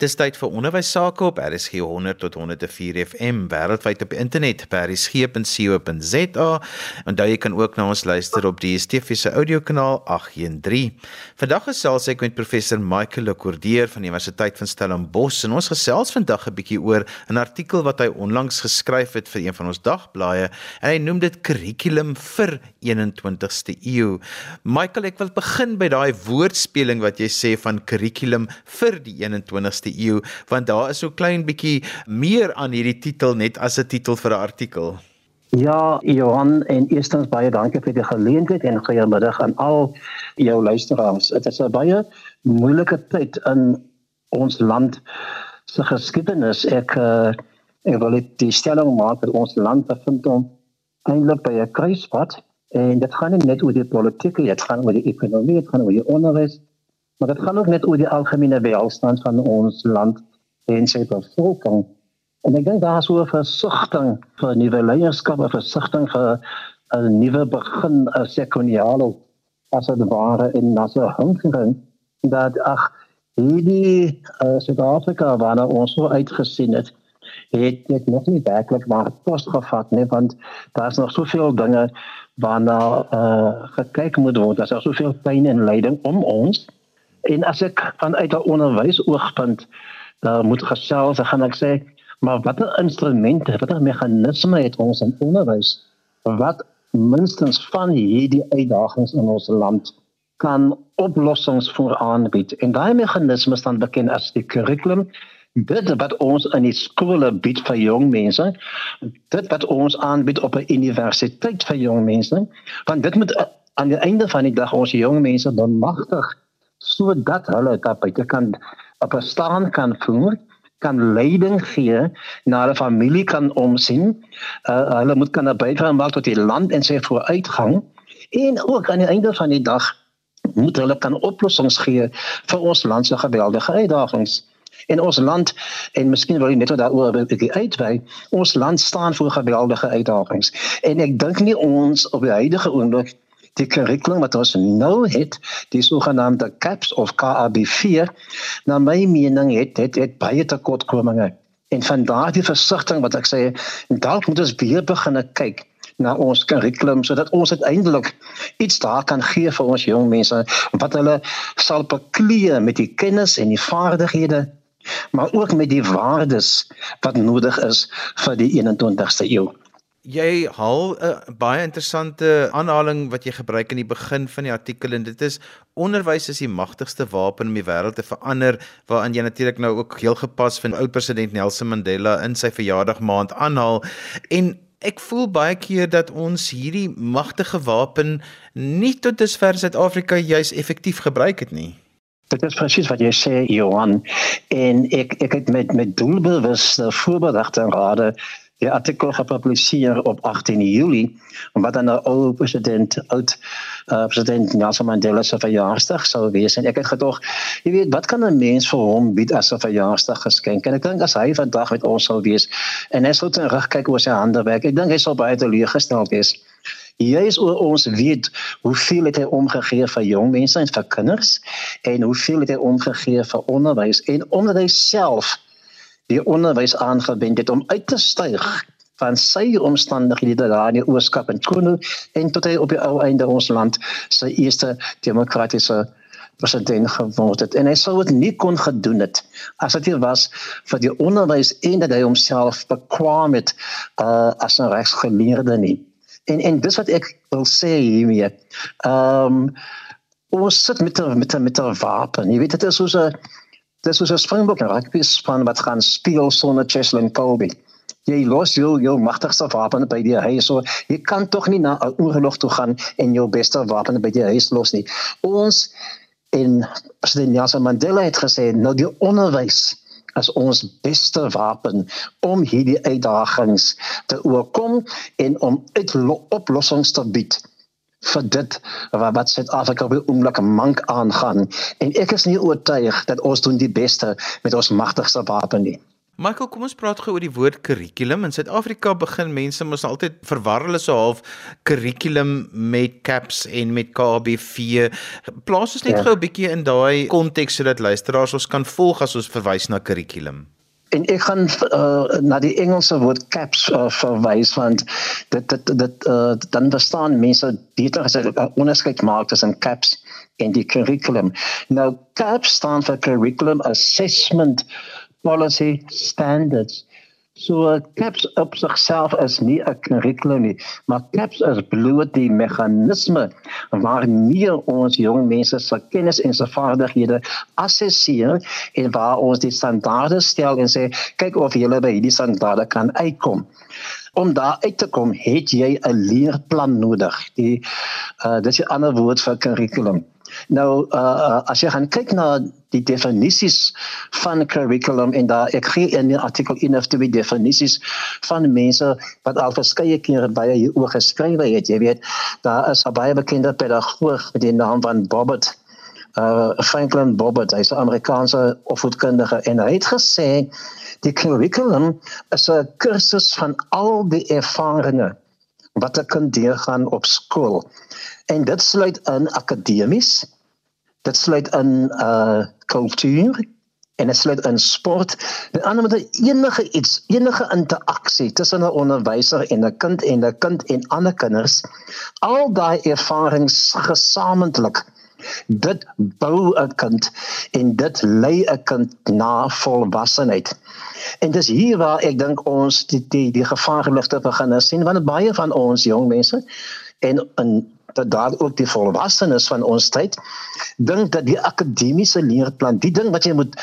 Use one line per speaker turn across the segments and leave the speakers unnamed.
Dis tyd vir onderwys sake op RSG 100 tot 104 FM wêreldwyd op internet by rsg.co.za. Onthou jy kan ook na ons luister op die DSTV se audiokanaal 813. Vandag gesels ek met professor Michael Lekordeer van die Universiteit van Stellenbosch en ons gesels vandag 'n bietjie oor 'n artikel wat hy onlangs geskryf het vir een van ons dagblaaie en hy noem dit kurrikulum vir 21ste eeu. Michael, ek wil begin by daai woordspeling wat jy sê van kurrikulum vir die 21ste 20ste eeu want daar is so klein bietjie meer aan hierdie titel net as 'n titel vir 'n artikel.
Ja, Johan en eerstens baie dankie vir die geleentheid en goeiemiddag aan al jou luisteraars. Dit is 'n baie moeilike tyd in ons land se geskiedenis. Ek uh, ek wil die stelling maak dat ons land bevind hom eintlik by 'n kruispunt en dit gaan nie net oor die politiek, dit gaan oor die ekonomie, dit gaan oor die onderwys, Maar dit gaan ook net oor die algemene welstand van ons land en sy bevolking. En ek dink daar is oor versigtiging vir nuwe leierskap, versigtiging vir 'n nuwe begin, 'n sekondale as dit ware in nasie hanging dat ag hierdie uh, Suid-Afrika waarna ons so uitgesien het het dit nog nie werklik maar kos gevat nie want daar is nog soveel dinge waarna uh, gekyk moet word daar is soveel pyn en lyding om ons En as ek vanuit 'n onderwysoogpunt daar moet gesels, dan gaan ek sê, maar watter instrumente, watter meganisme het ons in onderwys wat minstens van hierdie uitdagings in ons land kan oplossings vir aanbied. En daai meganisme staan bekend as die kurrikulum dit wat ons in die skole bied vir jong mense dit wat ons aanbied op 'n universiteit vir jong mense want dit moet aan die einde van die dag ons jong mense bemagtig sodat hulle daar buite kan op 'n staan kan voer kan leiding gee na hulle familie kan omsien. Uh, hulle moet kan bydra maak tot die land en sy vooruitgang en ook aan die einde van die dag moet hulle kan oplossings gee vir ons land se geweldige uitdagings. In ons land en miskien wil jy net daaroor 'n bietjie uitwy. Ons land staan voor geweldige uitdagings en ek dink nie ons op die huidige oomblik die kurrikulum wat ons nou het, die sogenaamde CAPS of KAB4, na my mening het dit het baie tekortkominge. En van daardie versigtiging wat ek sê, dalk moet ons weer begin kyk na ons kurrikulum sodat ons uiteindelik iets daar kan gee vir ons jong mense wat hulle sal beklee met die kennis en die vaardighede maar ook met die waardes wat nodig is vir die 21ste eeu.
Jy haal 'n baie interessante aanhaling wat jy gebruik in die begin van die artikel en dit is onderwys is die magtigste wapen om die wêreld te verander waaraan jy natuurlik nou ook heel gepas van oud president Nelson Mandela in sy verjaardag maand aanhaal en ek voel baie keer dat ons hierdie magtige wapen nie tot dusver Suid-Afrika juis effektief gebruik het nie.
Dit is presies wat jy sê Johan en ek ek het met met doelbewuste voorberegte rade die artikel gepubliseer op 18 Julie wat dan 'n ou president oud uh, president Nelson Mandela se verjaarsdag sou wees. En ek het gedog jy weet wat kan 'n mens vir hom bied as 'n verjaarsdag geskenk? En ek dink as hy vandag met ons sou wees en hy sou terugkyk oor sy handewerk ek dink hy sou baie teleurgestel wees. Jy is oor ons weet hoeveel het hy omgegee vir jong mense en vir kinders en hoeveel het hy omgegee vir onderwys. En omdat hy self die onderwys aangewend het om uit te styg van sy omstandighede daar in die oorskap in Kunu en tot hy op die ou einde ons land sy eerste demokratiese president geword het. En hy sou dit nie kon gedoen het as dit was vir die onderwys en dat hy homself bekwam het uh, as 'n regsgeleerde nie. En en dis wat ek wil sê hiermee. Ehm um, ons sit met met met 'n wapen. Jy weet dit is soos 'n dis soos 'n Springbok rugby span wat gaan speel sonder Cheslin Colby. Jy los jou jou magtigste wapen by die huis. So jy kan tog nie na 'n oorlog toe gaan en jou beste wapen by die huis los nie. Ons in president Nelson Mandela het gesê nou die onderwys as ons beste wapen om hierdie uitdagings te oorkom en om oplossings te bied vir dit wat wat Suid-Afrika op die oomblik mank aangaan en ek is nie oortuig dat ons doen die beste met ons magtigste wapen nie.
Michael, kom ons praat gou oor die woord kurrikulum. In Suid-Afrika begin mense mos altyd verwar hulle so half kurrikulum met CAPS en met KBV. Plaas ons net ja. gou 'n bietjie in daai konteks sodat luisteraars ons kan volg as ons verwys na kurrikulum.
En ek gaan uh, na die Engelse woord caps uh, verwys want dit dit dit uh, dan verstaan mense beter as 'n onderskeid maak tussen caps en die curriculum. Nou caps staan vir curriculum assessment policy standards. So CAPS op sigself is nie 'n kurrikulum nie, maar CAPS is bloot die meganisme waarmee ons jong mense se kennis en se vaardighede assesseer en waar ons die standaarde stel en sê kyk of jy by hierdie standaarde kan uitkom. Om daar uit te kom, het jy 'n leerplan nodig. Die uh dis 'n ander woord vir kurrikulum. Nou uh as jy gaan kyk na die definisies van curriculum en daar ek gee in die artikel in of twee definisies van mense wat al verskeie kere baie hier oor geskryf het. Jy weet, daar is 'n baie bekende pedagoog met die naam van Bobbert uh Franklin Bobbert, hy's 'n Amerikaanse opvoedkundige en hy het gesê die curriculum is 'n kursus van al die ervarings wat 'n kind deurgaan op skool. En dit sluit in akademies. Dit sluit in uh kultuur en dit sluit in sport. Met ander woorde enige iets, enige interaksie tussen 'n onderwyser en 'n kind en 'n kind en ander kinders. Al daai ervarings gesamentlik dit bou 'n kind en dit lei 'n kind na volwassenheid. En dis hier waar ek dink ons die die die gevaarligte begin sien want baie van ons jong mense en in dat daar ook die volwassenes van ons tyd dink dat die akademiese leerplan, die ding wat jy moet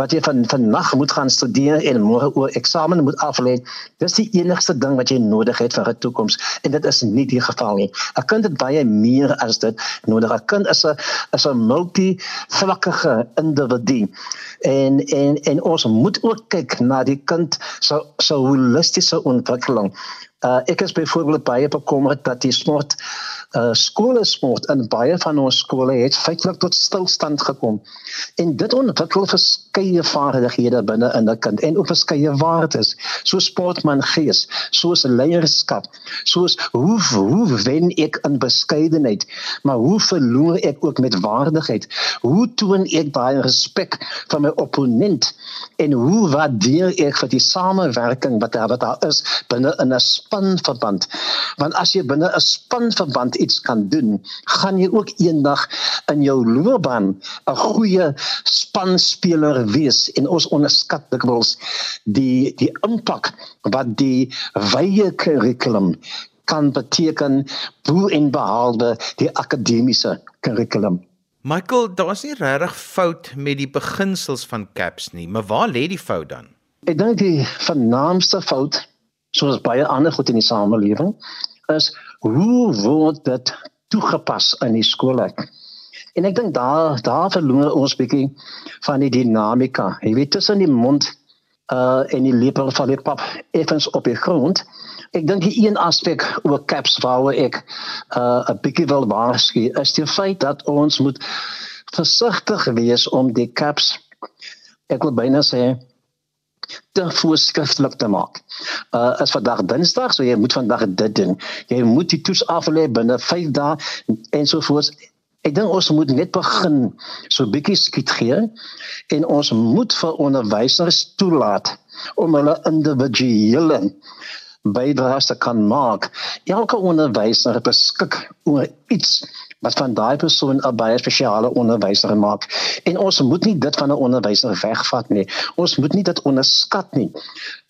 wat jy van vannag moet gaan studeer en môre oor eksamen moet aflê, dis die enigste ding wat jy nodig het vir 'n toekoms en dit is nie die geval nie. 'n Kind het baie meer as dit nodig. 'n Kind is 'n is 'n multivlakkige individu. En en en ons moet ook kyk na die kind so so holistiese ontwikkeling. Uh ek is byvoorbeeld baie bekommerd dat die smart uh skole sport in baie van ons skole het feitelik tot stilstand gekom. En dit ontwikkel verskeie vaardighede binne in 'n kind en ook verskeie waardes, soos sportman gees, soos leierskap, soos hoe hoe wen ek in beskeidenheid, maar hoe verloor ek ook met waardigheid? Hoe toon ek baie respek vir my opponent en hoe waardeer ek vir die samewerking wat daar wat daar is binne in 'n spanverband? Want as jy binne 'n spanverband iets kan doen, gaan jy ook eendag in jou loopbaan 'n goeie spanspeler wees en ons onderskat dikwels die die impak wat die wye kurrikulum kan beteken bo en behalwe die akademiese kurrikulum.
Michael, daar's nie regtig fout met die beginsels van CAPS nie, maar waar lê die fout dan?
Ek dink die vernaamste fout, soos baie ander goed in die samelewing, is hoe word dit toegepas in die skole? En ek dink daar daar verloor ons bietjie van die dinamika. Jy weet tussen die mond uh en die lepel van die pap effens op die grond. Ek dink die een aspek oor caps waar ek uh 'n bietjie wil waarsku is die feit dat ons moet versigtig wees om die caps ek wil byna sê te voorskriftelik te maak. Uh is vandag Dinsdag, so jy moet vandag dit doen. Jy moet die toets aflê binne 5 dae en so voort. Ek dink ons moet net begin so bietjie skiet gee en ons moet vir onderwysers toelaat om hulle individuele bydraes te kan maak. Elke onderwyser beskik oor iets wat van daai persoon 'n baie spesiale onderwyser maak. En ons moet nie dit van 'n onderwyser wegvat nie. Ons moet nie dit onderskat nie.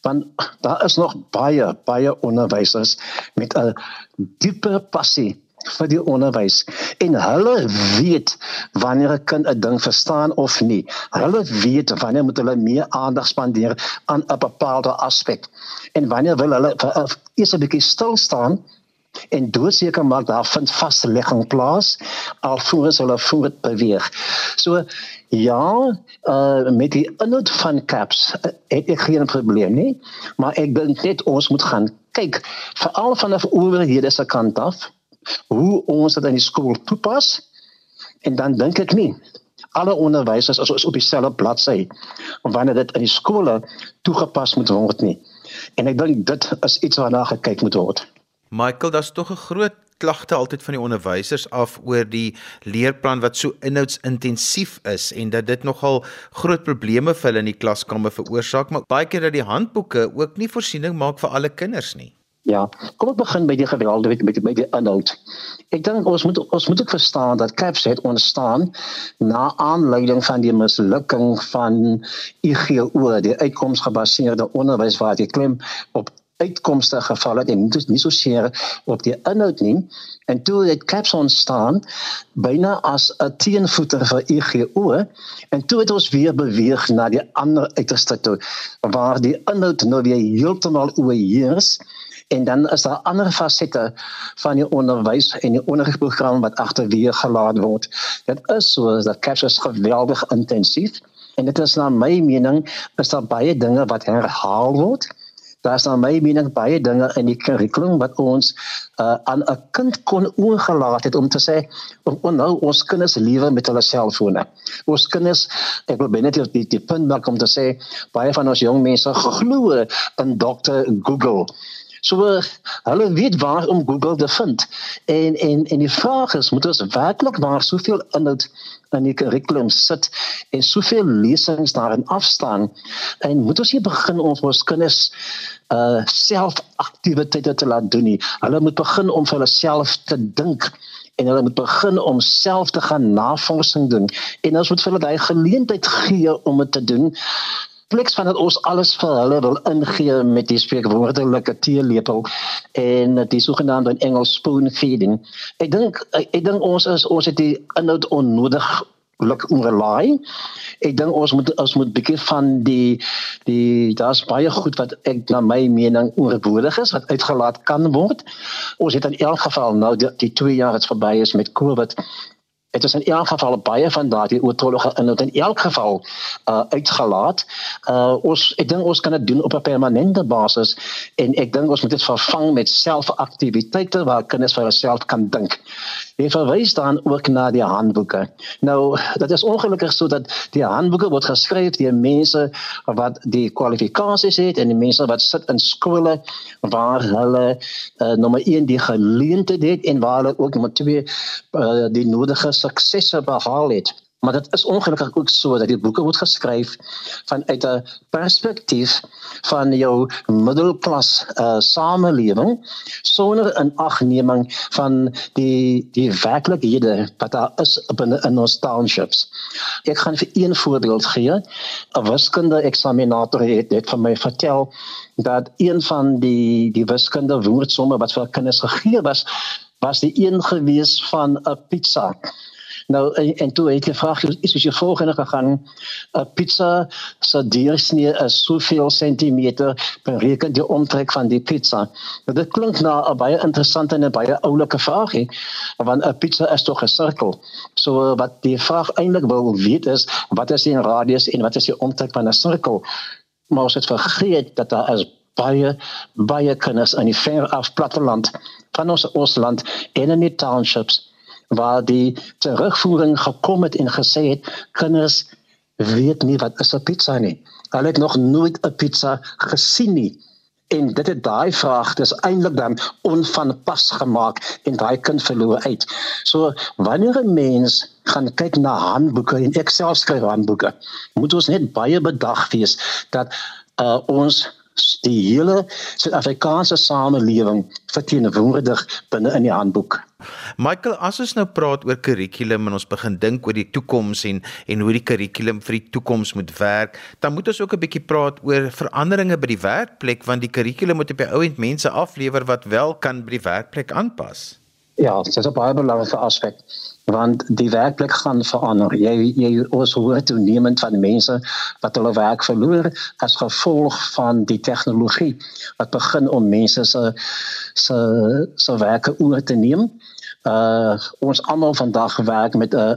Want daar is nog baie baie onderwysers met 'n diepe passie vir die onderwys en hulle weet wanneer 'n kind 'n ding verstaan of nie. Hulle weet wanneer moet hulle meer aandag spandeer aan 'n bepaalde aspek en wanneer wil hulle eers 'n bietjie stil staan en doodseker maak daar vind vaslegging plaas alvorens hulle voet beweeg. So ja, uh, met die inhoud van caps uh, het ek geen probleem nie, maar ek dink net ons moet gaan kyk veral vanaf owerhede se kant af hoe ons dit in die skool toepas en dan dink ek nie Alle onderwysers is, is op dieselfde bladsy wanneer dit in die skole toegepas moet word nie. En ek dink dit is iets waarna gekyk moet word.
Michael, daar's tog 'n groot klagte altyd van die onderwysers af oor die leerplan wat so inhoudsintensief is en dat dit nogal groot probleme vir hulle in die klaskamer veroorsaak, maar baie keer dat die handboeke ook nie voorsiening maak vir alle kinders nie.
Ja, kom ek begin by die geweld met met met die inhoud. Ek dink ons moet ons moet ook verstaan dat CAPS het ontstaan na aanleiding van die mislukking van IGO, die uitkomsgebaseerde onderwys waar die klem op uitkomste geval het en nie nie so seer op die inhoud nie en toe het CAPS ontstaan byna as 'n teenvoeter vir IGO en toe het ons weer beweeg na die ander uiterste toe waar die inhoud nou weer heeltemal oorheers en dan is daar ander fasette van die onderwys en die onderrigprogram wat agterweë gelaat word. Dit is so dat CAPS geweldig intensief en dit is na my mening is daar baie dinge wat herhaal word. Daar is na my mening baie dinge in die kurrikulum wat ons uh, aan 'n kind kon oorgelaat het om te sê om oh, nou ons kinders lewe met hulle selfone. Ons kinders ek wil binne die die punt maak om te sê baie van ons jong mense glo in dokter Google. So hulle weet waar om Google te vind. En en en die vraag is, moet ons werklik maar soveel inhoud in die kurrikulum sit en soveel lesings daarin afstaan en moet ons hier begin om ons kinders uh selfaktiwiteite te laat doen nie. Hulle moet begin om vir hulle self te dink en hulle moet begin om self te gaan navorsing doen en ons moet vir hulle daai geleentheid gee om dit te doen pleks van dat ons alles vir hulle wil ingee met die spreekwoordelike teelepel en die sogenaamde Engels spoon feeding. Ek dink ek dink ons is ons het die inhoud onnodig luk oorlaai. Ek dink ons moet ons moet bietjie van die die daar's baie goed wat ek na my mening oorbodig is wat uitgelaat kan word. Ons het in elk geval nou die, die 2 jaar wat verby is met COVID Dit is in elk geval baie van daardie oortollige inhoud in elk geval uh uitgelaat. Uh ons ek dink ons kan dit doen op 'n permanente basis en ek dink ons moet dit vervang met selfaktiwiteite waar kinders vir hulself kan dink. Jy verwys dan ook na die handboeke. Nou, dit is ongelukkig so dat die handboeke word geskryf deur mense wat die kwalifikasies het en die mense wat sit in skole waar hulle uh, nommer 1 die geleentheid het en waar hulle ook nommer 2 uh, die nodige suksesse behaal het. Maar dit is ongelukkig ook so dat die boeke word geskryf vanuit 'n perspektief van jou middelklas uh, samelewing sonder 'n agneming van die die werklikhede wat daar is binne in ons townships. Ek gaan vir een voorbeeld gee. 'n Wiskunde eksaminator het dit vir my vertel dat een van die die wiskunde woordsomme wat vir kinders gegee was was die een gewees van 'n pizza. Nou en, en toe het jy vraag is as jy volgende gegaan 'n pizza se deursnee is soveel sentimeter bereken die omtrek van die pizza. Nou, dit klink na 'n baie interessante en 'n baie oulike vraag hè want 'n pizza is tog 'n sirkel. So wat die vraag eintlik wil weet is wat is die radius en wat is die omtrek van 'n sirkel? Maar ons het vergeet dat daar is baie baie kinders in die ver af platteland van ons ons land en in die townships waar die terugvoering gekom het en gesê het kinders weet nie wat is 'n pizza nie. Hulle het nog nooit 'n pizza gesien nie. En dit het daai vraag dis eintlik dan onvanpas gemaak en daai kind verloor uit. So wanneer 'n mens gaan kyk na handboeke en ek self skryf handboeke, moet ons net baie bedag wees dat uh, ons die hele Suid-Afrikaanse samelewing verteenwoordig binne in die handboek.
Michael, as ons nou praat oor kurrikulum en ons begin dink oor die toekoms en en hoe die kurrikulum vir die toekoms moet werk, dan moet ons ook 'n bietjie praat oor veranderinge by die werkplek want die kurrikulum moet op die ou end mense aflewer wat wel kan by die werkplek aanpas.
Ja, dit is 'n baie belangrike aspek want die werkplek gaan verander. Jy jy ons hoor toenemend van mense wat hulle werk verloor as gevolg van die tegnologie wat begin om mense se se se werke oor te neem. Uh ons almal vandag werk met 'n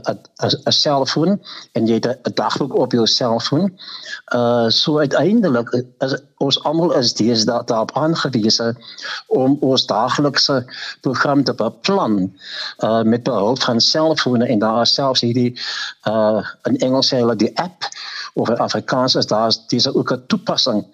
'n selfoon en jy het 'n dagboek op jou selfoon. Uh so uiteindelik is ons almal is deesdae daarop aangewese om ons daaglikse program te beplan uh met behulp van selfone en daar selfs hierdie uh in Engels sê hulle die app. Of in Afrikaans is daar dis ook 'n toepassing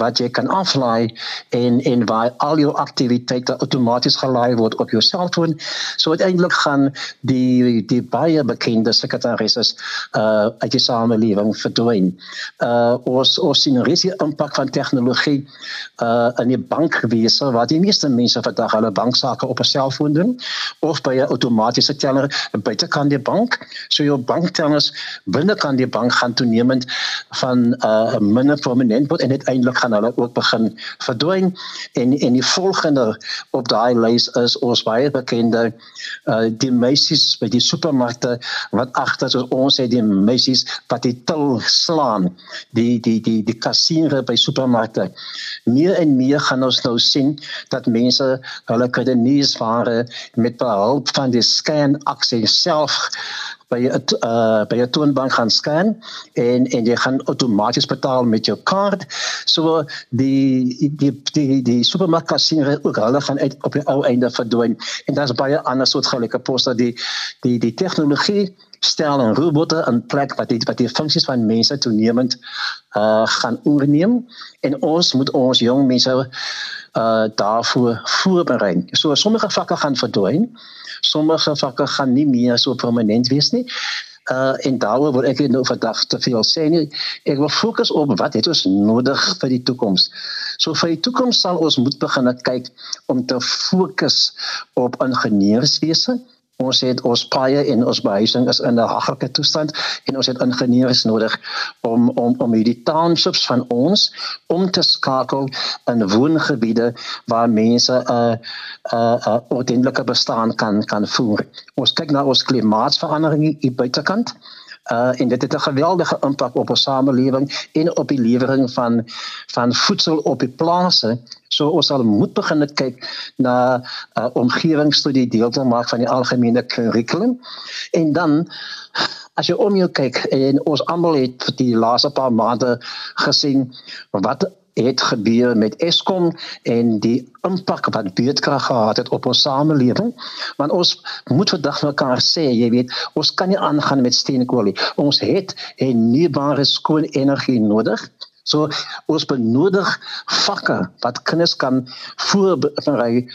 wat jy kan aflaai en en waar al jou aktiwiteite outomaties gelaai word op jou selfoon. So uiteindelik gaan die die baie bekende sekretarisses uh uit die samelewing verdwyn. Uh ons ons sien risiko impak van tegnologie uh in die bankwese waar die meeste mense vandag hulle banksaake op 'n selfoon doen of by 'n outomatiese teller buite kan die bank. So jou banktellers binne kan die bank gaan toenemend van uh minder prominent word en uiteindelik gaan hulle ook begin verdwyn. En en die volgende op daai lys is ons baie bekende uh die meisies by die supermarkte wat agter so ons het die meisies wat die til slaan die die die die kassiere by supermarkte. Meer en meer gaan ons nou sien dat mense hulle kredietware met behulp van die scan aksie self by 'n uh, by 'n toonbank gaan scan en en jy gaan outomaties betaal met jou kaart. So die die die die supermarkkassier ook hulle gaan uit op die ou einde verdwyn en daar's baie ander soortgelyke poste die die die tegnologie stel 'n robotte in plek wat die wat die funksies van mense toenemend uh gaan oorneem en ons moet ons jong mense uh daarvoor voorberei. So sommige vakke gaan verdwyn sommige vakke gaan nie meer so prominent wees nie. Uh en daaroor wil ek net nou vandag te veel sê nie. Ek wil fokus op wat het ons nodig vir die toekoms. So vir die toekoms sal ons moet begin kyk om te fokus op ingenieurswese ons het ons paaie en ons behuising is in 'n haglike toestand en ons het ingenieurs nodig om om om hierdie townships van ons om te skakel in woongebiede waar mense 'n uh, 'n uh, 'n uh, ordentlike bestaan kan kan voer. Ons kyk na ons klimaatsverandering hier buitekant uh en dit het 'n geweldige impak op ons samelewing en op die lewering van van voedsel op die plase So ons sal moet begin kyk na uh, omgewingsstudie deel te maak van die algemene kurrikulum. En dan as jy om jou kyk en ons almal het vir die laaste paar maande gesien wat het gebeur met Eskom en die impak wat beurtkrag gehad het op ons samelewing. Want ons moet vandag mekaar sê jy weet ons kan nie aangaan met steenkool nie. Ons het hernubare skoon energie nodig So ons benodig vakke wat kinders kan voorberei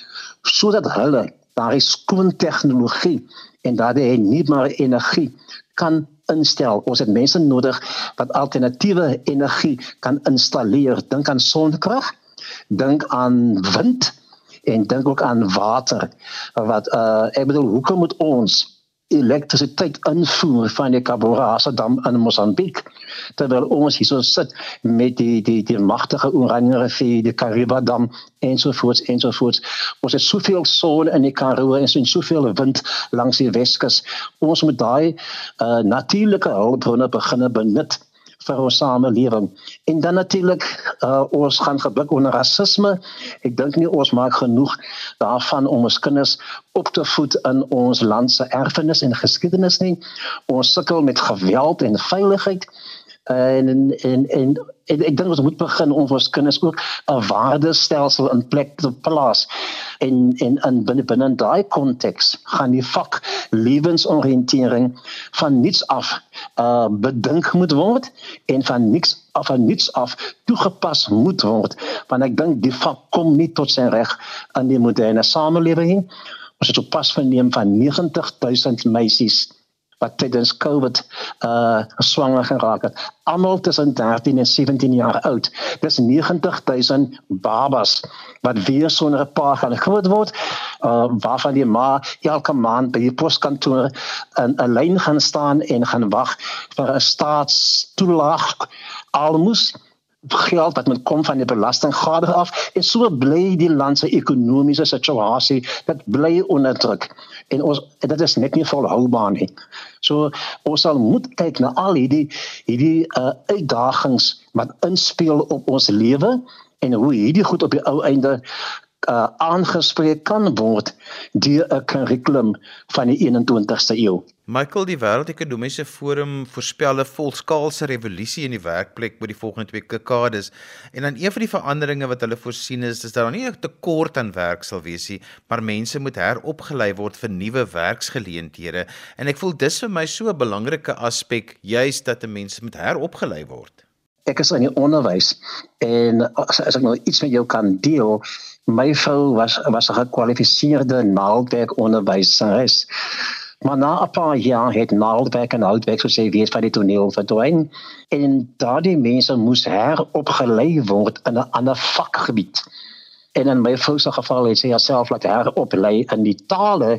sodat hulle daai skoon tegnologie en daai nuwe energie kan instel. Ons het mense nodig wat alternatiewe energie kan installeer. Dink aan sonkrag, dink aan wind en dink ook aan water. Wat uh ek bedoel, hoekom moet ons elektrisiteit invoer van die Kaborasa dam in Mosambiek terwyl ons hier so sit met die die die magtige Oranje rivier die Kariba dam ensovoorts ensovoorts ons het soveel son in die Karoo en so soveel wind langs die Weskus. Ons moet daai uh, natuurlike hulpbronne begine benut vir ons samelewing. En dan natuurlik uh, ons gaan geblik onder rasisme. Ek dink nie ons maak genoeg daarvan om ons kinders op te voed in ons land se erfenis en geskiedenis nie. Ons sukkel met geweld en veiligheid en en en, en ek, ek dink ons moet begin om ons kinders ook 'n waardestelsel in plek te plaas. En en in binne binne daai konteks gaan die vak lewensoriëntering van niets af uh bedink moet word en van niks af van niets af toegepas moet word. Want ek dink die vak kom nie tot sy reg in die moderne samelewing ons het op pas verneem van 90000 meisies wat tydens Covid uh swanger geraak het. Almal tussen 13 en 17 jaar oud. Dis 90000 babas wat weer sonder 'n pa gaan groot word. Uh waarvan die ma elke maand by die poskantoor in 'n lyn gaan staan en gaan wag vir 'n staatstoelaag almoes geld wat moet kom van die belastinggade af en so bly die land se ekonomiese situasie dat bly onderdruk en ons dit is net nie volhoubaar nie. So ons sal moet kyk na al hierdie hierdie uh, uitdagings wat inspel op ons lewe en hoe hierdie goed op die ou einde uh, aangespreek kan word deur 'n kurrikulum van die 21ste eeu.
Michael, die Wêreldekonomiese Forum voorspel 'n volskaalse revolusie in die werkplek by die volgende twee dekades. En dan een van die veranderinge wat hulle voorsien is, is dat daar nie 'n tekort aan werk sal wees nie, maar mense moet heropgelei word vir nuwe werksgeleenthede. En ek voel dis vir my so 'n belangrike aspek, juis dat mense moet heropgelei word.
Ek is in die onderwys en as, as ek nou iets met jou kan deel, my vrou was was 'n gekwalifiseerde naaldwerkonderwyseres. Maar na 'n paar jaar het naaldwerk en houtwerk soos jy weet van die toneel verdwyn en daardie mense moes heropgelei word in 'n ander vakgebied en in my vrou se geval het sy haarself laat heroplei in die tale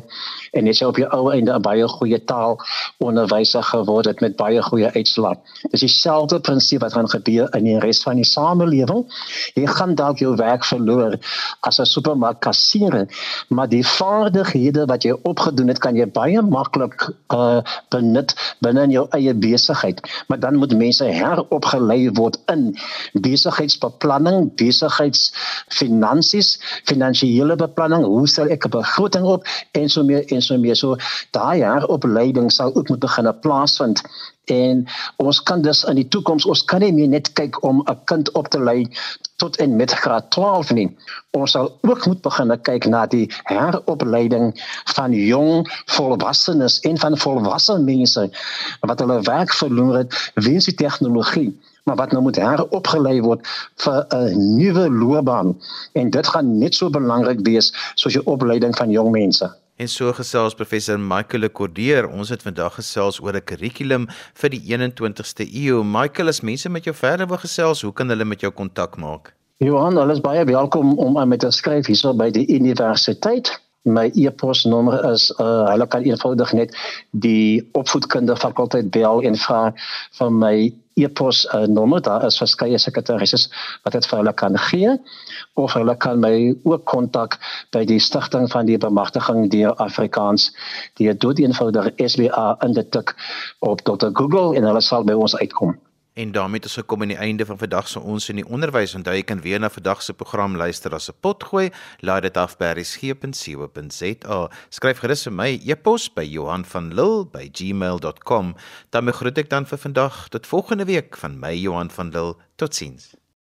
en het sy op die ou einde 'n baie goeie taal onderwyser geword het met baie goeie uitslae. Dis dieselfde prinsip wat gaan gebeur in die res van die samelewing. Jy gaan dalk jou werk verloor as 'n supermark kassier, maar die vaardighede wat jy opgedoen het, kan jy baie maklik uh, benut binne in jou eie besigheid. Maar dan moet mense heropgelei word in besigheidsbeplanning, besigheidsfinansies finansies, finansiële beplanning, hoe stel ek 'n begroting op en so meer en so meer. So daai jaar opleiding sal ook moet begin plaasvind en ons kan dus in die toekoms ons kan nie net kyk om 'n kind op te lei tot en met graad 12 nie. Ons sal ook moet begin kyk na die heropleiding van jong volwassenes en van volwasse mense wat hulle werk verloor het weens die tegnologie maar wat nou moet heropgelei word vir 'n nuwe loopbaan en dit gaan net so belangrik wees soos die opleiding van jong mense.
En so gesels professor Michael Lekordeer. Ons het vandag gesels oor 'n kurrikulum vir die 21ste eeu. Michael, as mense met jou verder wil gesels, hoe kan hulle met jou kontak maak?
Johan, hulle is baie welkom om aan my te skryf hierso by die universiteit. My e-posnommer is uh hulle kan eenvoudig net die opvoedkundige fakulteit bel en vra van my e-pos uh, nommer daar is verskeie sekretarisse wat dit vir hulle kan gee of hulle kan my ook kontak by die stigting van die bemagtiging deur Afrikaans die dood eenvoudig SBA in die tik op Dr. Google en hulle sal by ons uitkom
En daarmee het ons gekom aan die einde van vandag se ons in die onderwys. Onthou jy kan weer na vandag se program luister as 'n pot gooi. Laai dit af by resgep.co.za. Skryf gerus vir my e-pos by Johan van Lille by gmail.com. Dan groet ek dan vir vandag tot volgende week van my Johan van Lille. Totsiens.